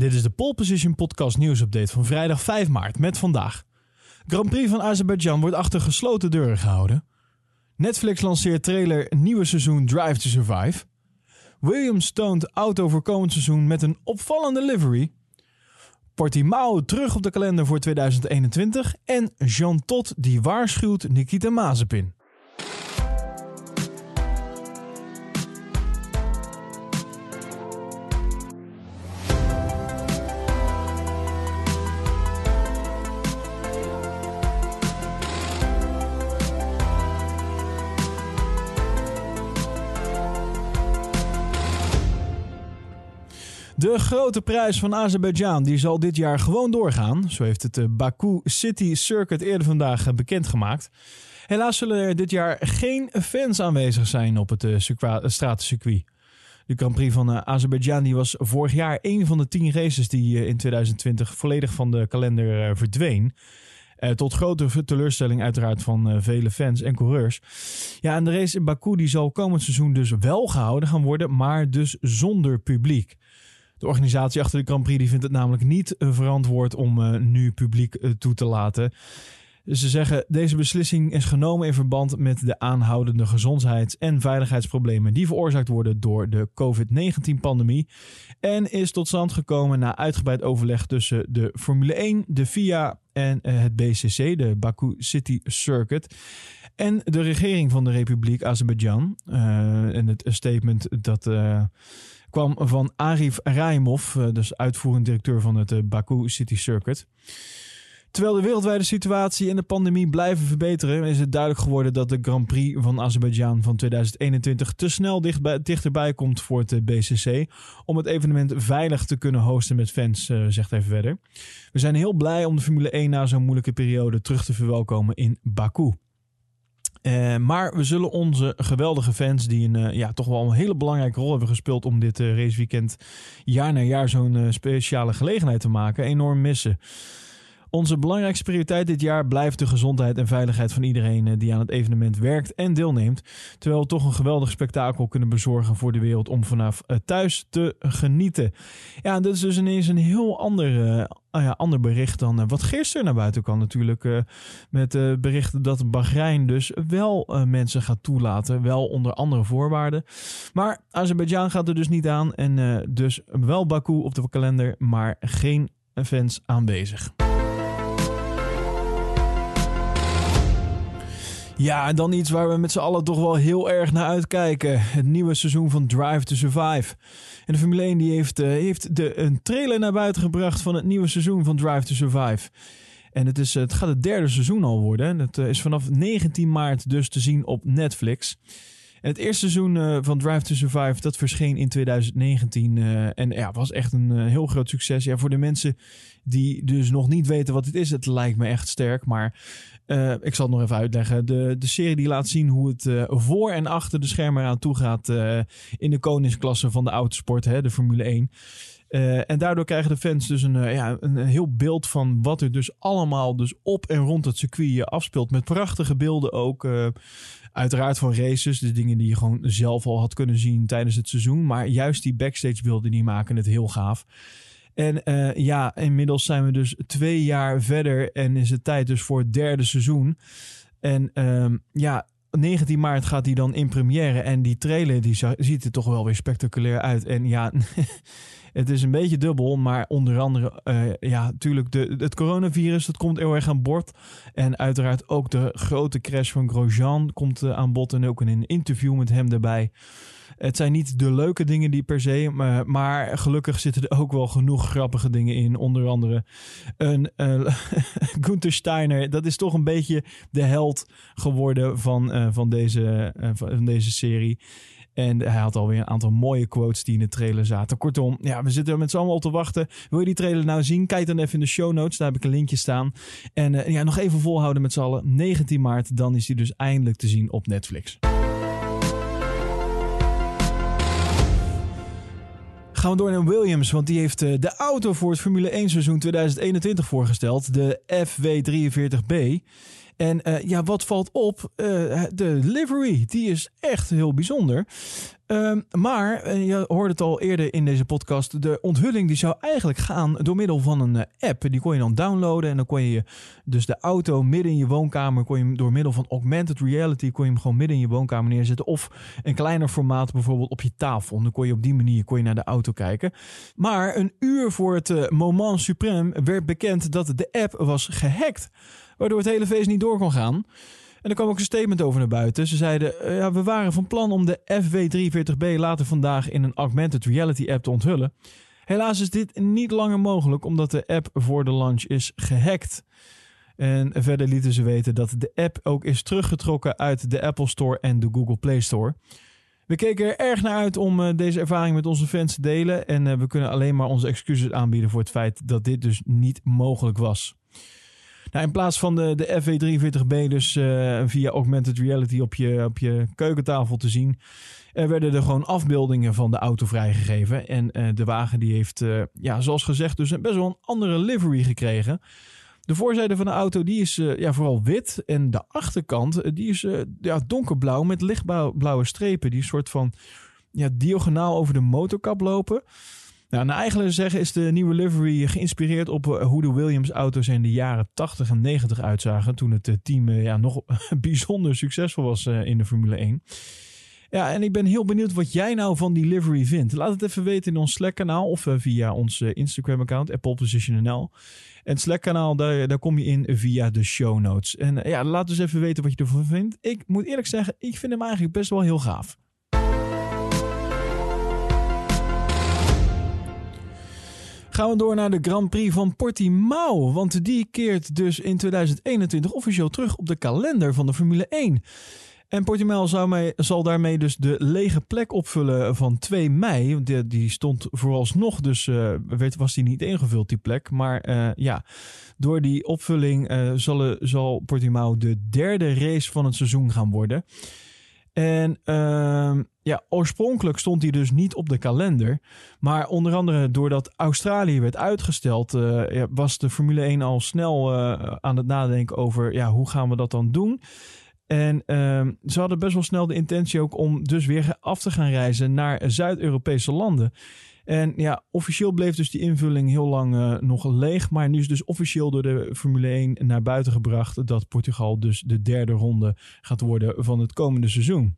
Dit is de Pole Position Podcast nieuwsupdate van vrijdag 5 maart met vandaag. Grand Prix van Azerbeidzjan wordt achter gesloten deuren gehouden. Netflix lanceert trailer nieuwe seizoen Drive to Survive. Williams toont auto voor komend seizoen met een opvallende livery. Portimao terug op de kalender voor 2021. En Jean Todt die waarschuwt Nikita Mazepin. De grote prijs van Azerbeidzjan die zal dit jaar gewoon doorgaan. Zo heeft het de Baku City Circuit eerder vandaag eh, bekendgemaakt. Helaas zullen er dit jaar geen fans aanwezig zijn op het uh, stratencircuit. De Grand Prix van Azerbeidzjan die was vorig jaar een van de tien races die in 2020 volledig van de kalender verdween. tot grote teleurstelling uiteraard van vele fans en coureurs. Ja, en de race in Baku die zal komend seizoen dus wel gehouden gaan worden, maar dus zonder publiek. De organisatie achter de Grand Prix die vindt het namelijk niet verantwoord om uh, nu publiek uh, toe te laten. Ze zeggen deze beslissing is genomen in verband met de aanhoudende gezondheids- en veiligheidsproblemen die veroorzaakt worden door de COVID-19-pandemie. En is tot stand gekomen na uitgebreid overleg tussen de Formule 1, de FIA en uh, het BCC, de Baku City Circuit. En de regering van de Republiek Azerbeidzjan. en het statement dat kwam van Arif Raimov, eh, dus uitvoerend directeur van het eh, Baku City Circuit. Terwijl de wereldwijde situatie en de pandemie blijven verbeteren, is het duidelijk geworden dat de Grand Prix van Azerbeidzjan van 2021 te snel dichtbij, dichterbij komt voor het eh, BCC. Om het evenement veilig te kunnen hosten met fans, zegt hij verder. We zijn heel blij om de Formule 1 na zo'n moeilijke periode terug te verwelkomen in Baku. Uh, maar we zullen onze geweldige fans, die een, uh, ja, toch wel een hele belangrijke rol hebben gespeeld om dit uh, raceweekend jaar na jaar zo'n speciale gelegenheid te maken, enorm missen. Onze belangrijkste prioriteit dit jaar blijft de gezondheid en veiligheid van iedereen die aan het evenement werkt en deelneemt. Terwijl we toch een geweldig spektakel kunnen bezorgen voor de wereld om vanaf thuis te genieten. Ja, dit is dus ineens een heel ander, ah ja, ander bericht dan wat gisteren naar buiten kwam natuurlijk. Met berichten dat Bahrein dus wel mensen gaat toelaten. Wel onder andere voorwaarden. Maar Azerbeidzjan gaat er dus niet aan. En dus wel Baku op de kalender, maar geen fans aanwezig. Ja, en dan iets waar we met z'n allen toch wel heel erg naar uitkijken. Het nieuwe seizoen van Drive to Survive. En de Formule 1 die heeft, uh, heeft de, een trailer naar buiten gebracht van het nieuwe seizoen van Drive to Survive. En het, is, het gaat het derde seizoen al worden. Het uh, is vanaf 19 maart dus te zien op Netflix. En het eerste seizoen uh, van Drive to Survive, dat verscheen in 2019. Uh, en ja, was echt een uh, heel groot succes. Ja, voor de mensen die dus nog niet weten wat het is, het lijkt me echt sterk. Maar ik zal het nog even uitleggen. De, de serie die laat zien hoe het voor en achter de schermen aan toe gaat in de koningsklasse van de autosport, hè, de Formule 1. Uh, en daardoor krijgen de fans dus een, uh, ja, een heel beeld van wat er dus allemaal dus op en rond het circuit afspeelt. Met prachtige beelden ook. Uiteraard van races, de dingen die je gewoon zelf al had kunnen zien tijdens het seizoen. Maar juist die backstage beelden die maken het heel gaaf. En ja, inmiddels zijn we dus twee jaar verder en is het tijd dus voor het derde seizoen. En ehm, ja, 19 maart gaat hij dan in première. En die trailer die ziet er toch wel weer spectaculair uit. En ja, het is een beetje dubbel. Maar onder andere, uh, ja, natuurlijk de, het coronavirus, dat komt heel erg aan bod. En uiteraard ook de grote crash van Grosjean komt uh, aan bod. En ook een interview met hem erbij. Het zijn niet de leuke dingen die per se, maar, gelukkig zitten er ook wel genoeg grappige dingen in. Onder andere een uh, Gunther Steiner. Dat is toch een beetje de held geworden van, uh, van, deze, uh, van deze serie. En hij had alweer een aantal mooie quotes die in de trailer zaten. Kortom, ja, we zitten met z'n allen al te wachten. Wil je die trailer nou zien? Kijk dan even in de show notes. Daar heb ik een linkje staan. En ja, nog even volhouden met z'n allen. 19 maart, dan is hij dus eindelijk te zien op Netflix. Gaan we door naar Williams, want die heeft uh, de auto voor het Formule 1 seizoen 2021 voorgesteld. De FW43B. En uh, ja, wat valt op? Uh, de livery, die is echt heel bijzonder. Ehm, maar, eh, je hoorde het al eerder in deze podcast, de onthulling die zou eigenlijk gaan door middel van een eh, app. Die kon je dan downloaden en dan kon je dus de auto midden in je woonkamer, kon je door middel van augmented reality, kon je hem gewoon midden in je woonkamer neerzetten. Of een kleiner formaat bijvoorbeeld op je tafel. Dan kon je op die manier kon je naar de auto kijken. Maar een uur voor het uh, moment suprême werd bekend dat de app was gehackt. Waardoor het hele feest niet door kon gaan. En er kwam ook een statement over naar buiten. Ze zeiden, uh, ja, we waren van plan om de FW43B later vandaag in een augmented reality app te onthullen. Helaas is dit niet langer mogelijk omdat de app voor de launch is gehackt. En verder lieten ze weten dat de app ook is teruggetrokken uit de Apple Store en de Google Play Store. We keken er erg naar uit om uh, deze ervaring met onze fans te delen. En uh, we kunnen alleen maar onze excuses aanbieden voor het feit dat dit dus niet mogelijk was. Nou, in plaats van de, de FV43B dus uh, via augmented reality op je, op je keukentafel te zien... Er werden er gewoon afbeeldingen van de auto vrijgegeven. En uh, de wagen die heeft, uh, ja, zoals gezegd, dus best wel een andere livery gekregen. De voorzijde van de auto die is ja, vooral wit. En de achterkant die is ja, donkerblauw met lichtblauwe strepen. Die een soort van ja, diagonaal over de motorkap lopen. Nou, naar eigen zeggen is de nieuwe livery geïnspireerd op hoe de Williams auto's in de jaren 80 en 90 uitzagen. Toen het team ja, nog bijzonder succesvol was in de Formule 1. Ja, en ik ben heel benieuwd wat jij nou van die livery vindt. Laat het even weten in ons Slack-kanaal of via ons Instagram-account, ApplePositionNL. En het Slack-kanaal, daar, daar kom je in via de show notes. En ja, laat dus even weten wat je ervan vindt. Ik moet eerlijk zeggen, ik vind hem eigenlijk best wel heel gaaf. Gaan we door naar de Grand Prix van Portimao. Want die keert dus in 2021 officieel terug op de kalender van de Formule 1. En Portimao zal daarmee dus de lege plek opvullen van 2 mei. Die, die stond vooralsnog dus, uh, werd, was die niet ingevuld die plek. Maar uh, ja, door die opvulling uh, zal, zal Portimao de derde race van het seizoen gaan worden. En uh, ja, oorspronkelijk stond hij dus niet op de kalender. Maar onder andere doordat Australië werd uitgesteld, uh, ja, was de Formule 1 al snel uh, aan het nadenken over ja, hoe gaan we dat dan doen. En uh, ze hadden best wel snel de intentie ook om dus weer af te gaan reizen naar Zuid-Europese landen. En ja, officieel bleef dus die invulling heel lang uh, nog leeg. Maar nu is dus officieel door de Formule 1 naar buiten gebracht dat Portugal dus de derde ronde gaat worden van het komende seizoen.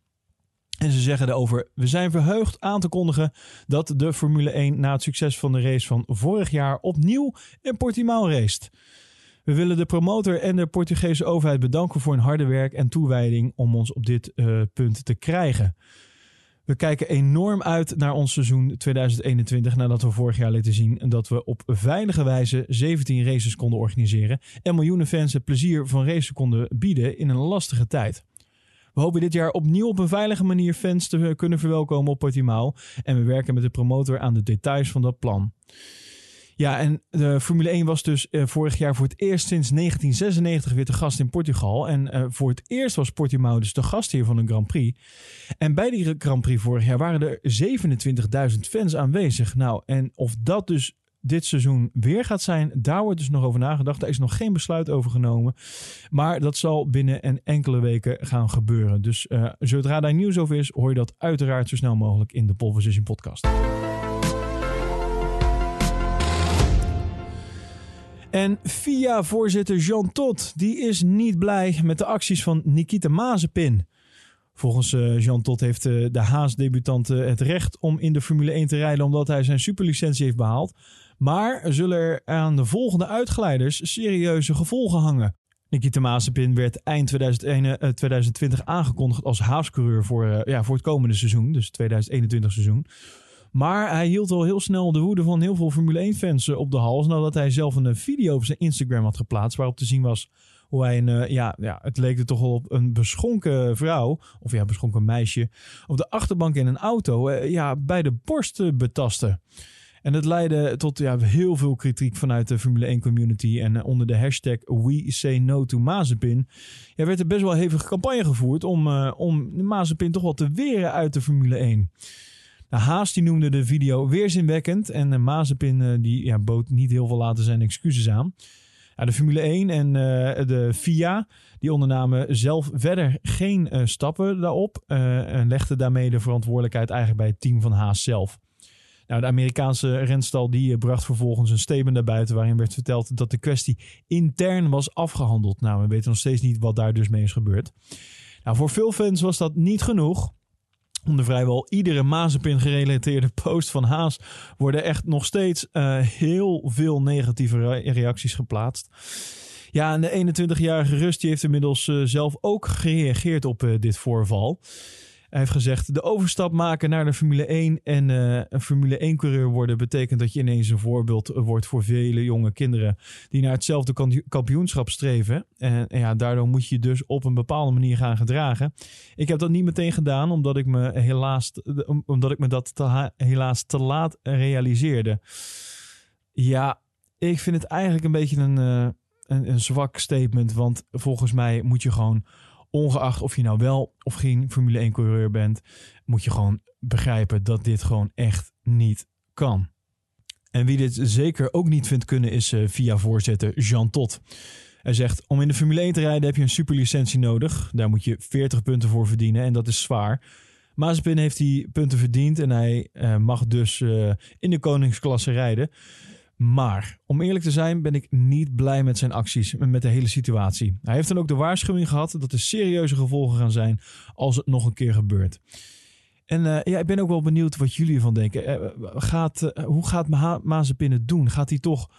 En ze zeggen erover: We zijn verheugd aan te kondigen dat de Formule 1 na het succes van de race van vorig jaar opnieuw in Portimao raced. We willen de promotor en de Portugese overheid bedanken voor hun harde werk en toewijding om ons op dit uh, punt te krijgen. We kijken enorm uit naar ons seizoen 2021 nadat we vorig jaar lieten zien dat we op veilige wijze 17 races konden organiseren en miljoenen fans het plezier van racen konden bieden in een lastige tijd. We hopen dit jaar opnieuw op een veilige manier fans te kunnen verwelkomen op Portimao en we werken met de promotor aan de details van dat plan. Ja, en de Formule 1 was dus uh, vorig jaar voor het eerst sinds 1996 weer te gast in Portugal. En uh, voor het eerst was Portimao dus de gastheer van een Grand Prix. En bij die Grand Prix vorig jaar waren er 27.000 fans aanwezig. Nou, en of dat dus dit seizoen weer gaat zijn, daar wordt dus nog over nagedacht. Daar is nog geen besluit over genomen. Maar dat zal binnen een enkele weken gaan gebeuren. Dus uh, zodra daar nieuws over is, hoor je dat uiteraard zo snel mogelijk in de Pole Position podcast. En FIA-voorzitter Jean Todt die is niet blij met de acties van Nikita Mazepin. Volgens uh, Jean Todt heeft uh, de Haas-debutant uh, het recht om in de Formule 1 te rijden omdat hij zijn superlicentie heeft behaald. Maar zullen er aan de volgende uitglijders serieuze gevolgen hangen. Nikita Mazepin werd eind 2001, 2020 aangekondigd als Haas-coureur voor, ja, voor het komende seizoen, dus 2021 seizoen. Maar hij hield al heel snel de woede van heel veel Formule 1-fans op de hals. Nadat hij zelf een video op zijn Instagram had geplaatst. Waarop te zien was hoe hij een, uh, ja, ja, het leek er toch wel op een beschonken vrouw. Of ja, beschonken meisje. Op de achterbank in een auto. Ja, bij de borst betasten. En dat leidde tot ja, heel veel kritiek vanuit de Formule 1 community. En onder de hashtag We Say No to Mazepin ja, werd er best wel hevige campagne gevoerd om, uh, om Mazepin toch wel te weren uit de Formule 1. Haas die noemde de video weerzinwekkend. En uh, Mazepin uh, die ja, bood niet heel veel laten zijn excuses aan. De Formule 1 en de FIA die ondernamen zelf verder geen stappen daarop en legden daarmee de verantwoordelijkheid eigenlijk bij het team van Haas zelf. Nou, de Amerikaanse renstal die bracht vervolgens een statement naar buiten waarin werd verteld dat de kwestie intern was afgehandeld. Nou, we weten nog steeds niet wat daar dus mee is gebeurd. Nou, voor veel fans was dat niet genoeg. Onder vrijwel iedere Mazepin gerelateerde post van Haas worden echt nog steeds uh, heel veel negatieve reacties geplaatst. Ja, en de 21-jarige Rust heeft inmiddels uh, zelf ook gereageerd op uh, dit voorval. Hij heeft gezegd: de overstap maken naar de Formule 1 en uh, een Formule 1-coureur worden betekent dat je ineens een voorbeeld wordt voor vele jonge kinderen die naar hetzelfde kampioenschap streven. En, ja, daardoor moet je dus op een bepaalde manier gaan gedragen. Ik heb dat niet meteen gedaan, omdat ik me helaas, omdat ik me dat te, helaas te laat realiseerde. Ja, ik vind het eigenlijk een beetje een, uh, een, een zwak statement, want volgens mij moet je gewoon ongeacht of je nou wel of geen Formule 1 coureur bent, moet je gewoon begrijpen dat dit gewoon echt niet kan. En wie dit zeker ook niet vindt kunnen is uh, via voorzitter Jean Tot. Hij zegt, om in de Formule 1 te rijden heb je een superlicentie nodig. Daar moet je 40 punten voor verdienen en dat is zwaar. Mazepin heeft die punten verdiend en hij uh, mag dus uh, in de koningsklasse rijden. Maar om eerlijk te zijn ben ik niet blij met zijn acties, met de hele situatie. Hij heeft dan ook de waarschuwing gehad dat er serieuze gevolgen gaan zijn als het nog een keer gebeurt. En uh, ja, ik ben ook wel benieuwd wat jullie ervan denken. Uh, gaat, uh, hoe gaat Ma Mazepin het doen? Gaat hij toch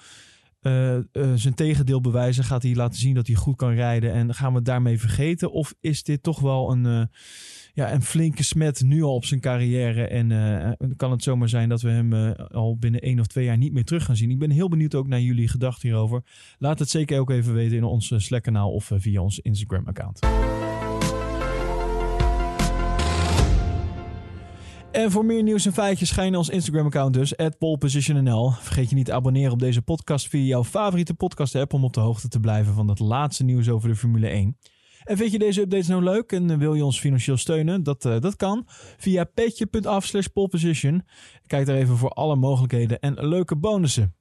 zijn tegendeel bewijzen? Gaat hij laten zien dat hij goed kan rijden? En gaan we het daarmee vergeten? Of is dit toch wel een ja, een flinke smet nu al op zijn carrière. En kan het zomaar zijn dat we hem al binnen één of twee jaar niet meer terug gaan zien. Ik ben heel benieuwd ook naar jullie gedachten hierover. Laat het zeker ook even weten in ons Slack-kanaal of via ons Instagram-account. En voor meer nieuws en feitjes ga ons Instagram-account dus, @polepositionnl. Vergeet je niet te abonneren op deze podcast via jouw favoriete podcast-app om op de hoogte te blijven van het laatste nieuws over de Formule 1. En vind je deze updates nou leuk en wil je ons financieel steunen? Dat, uh, dat kan via petje.af slash poleposition. Kijk daar even voor alle mogelijkheden en leuke bonussen.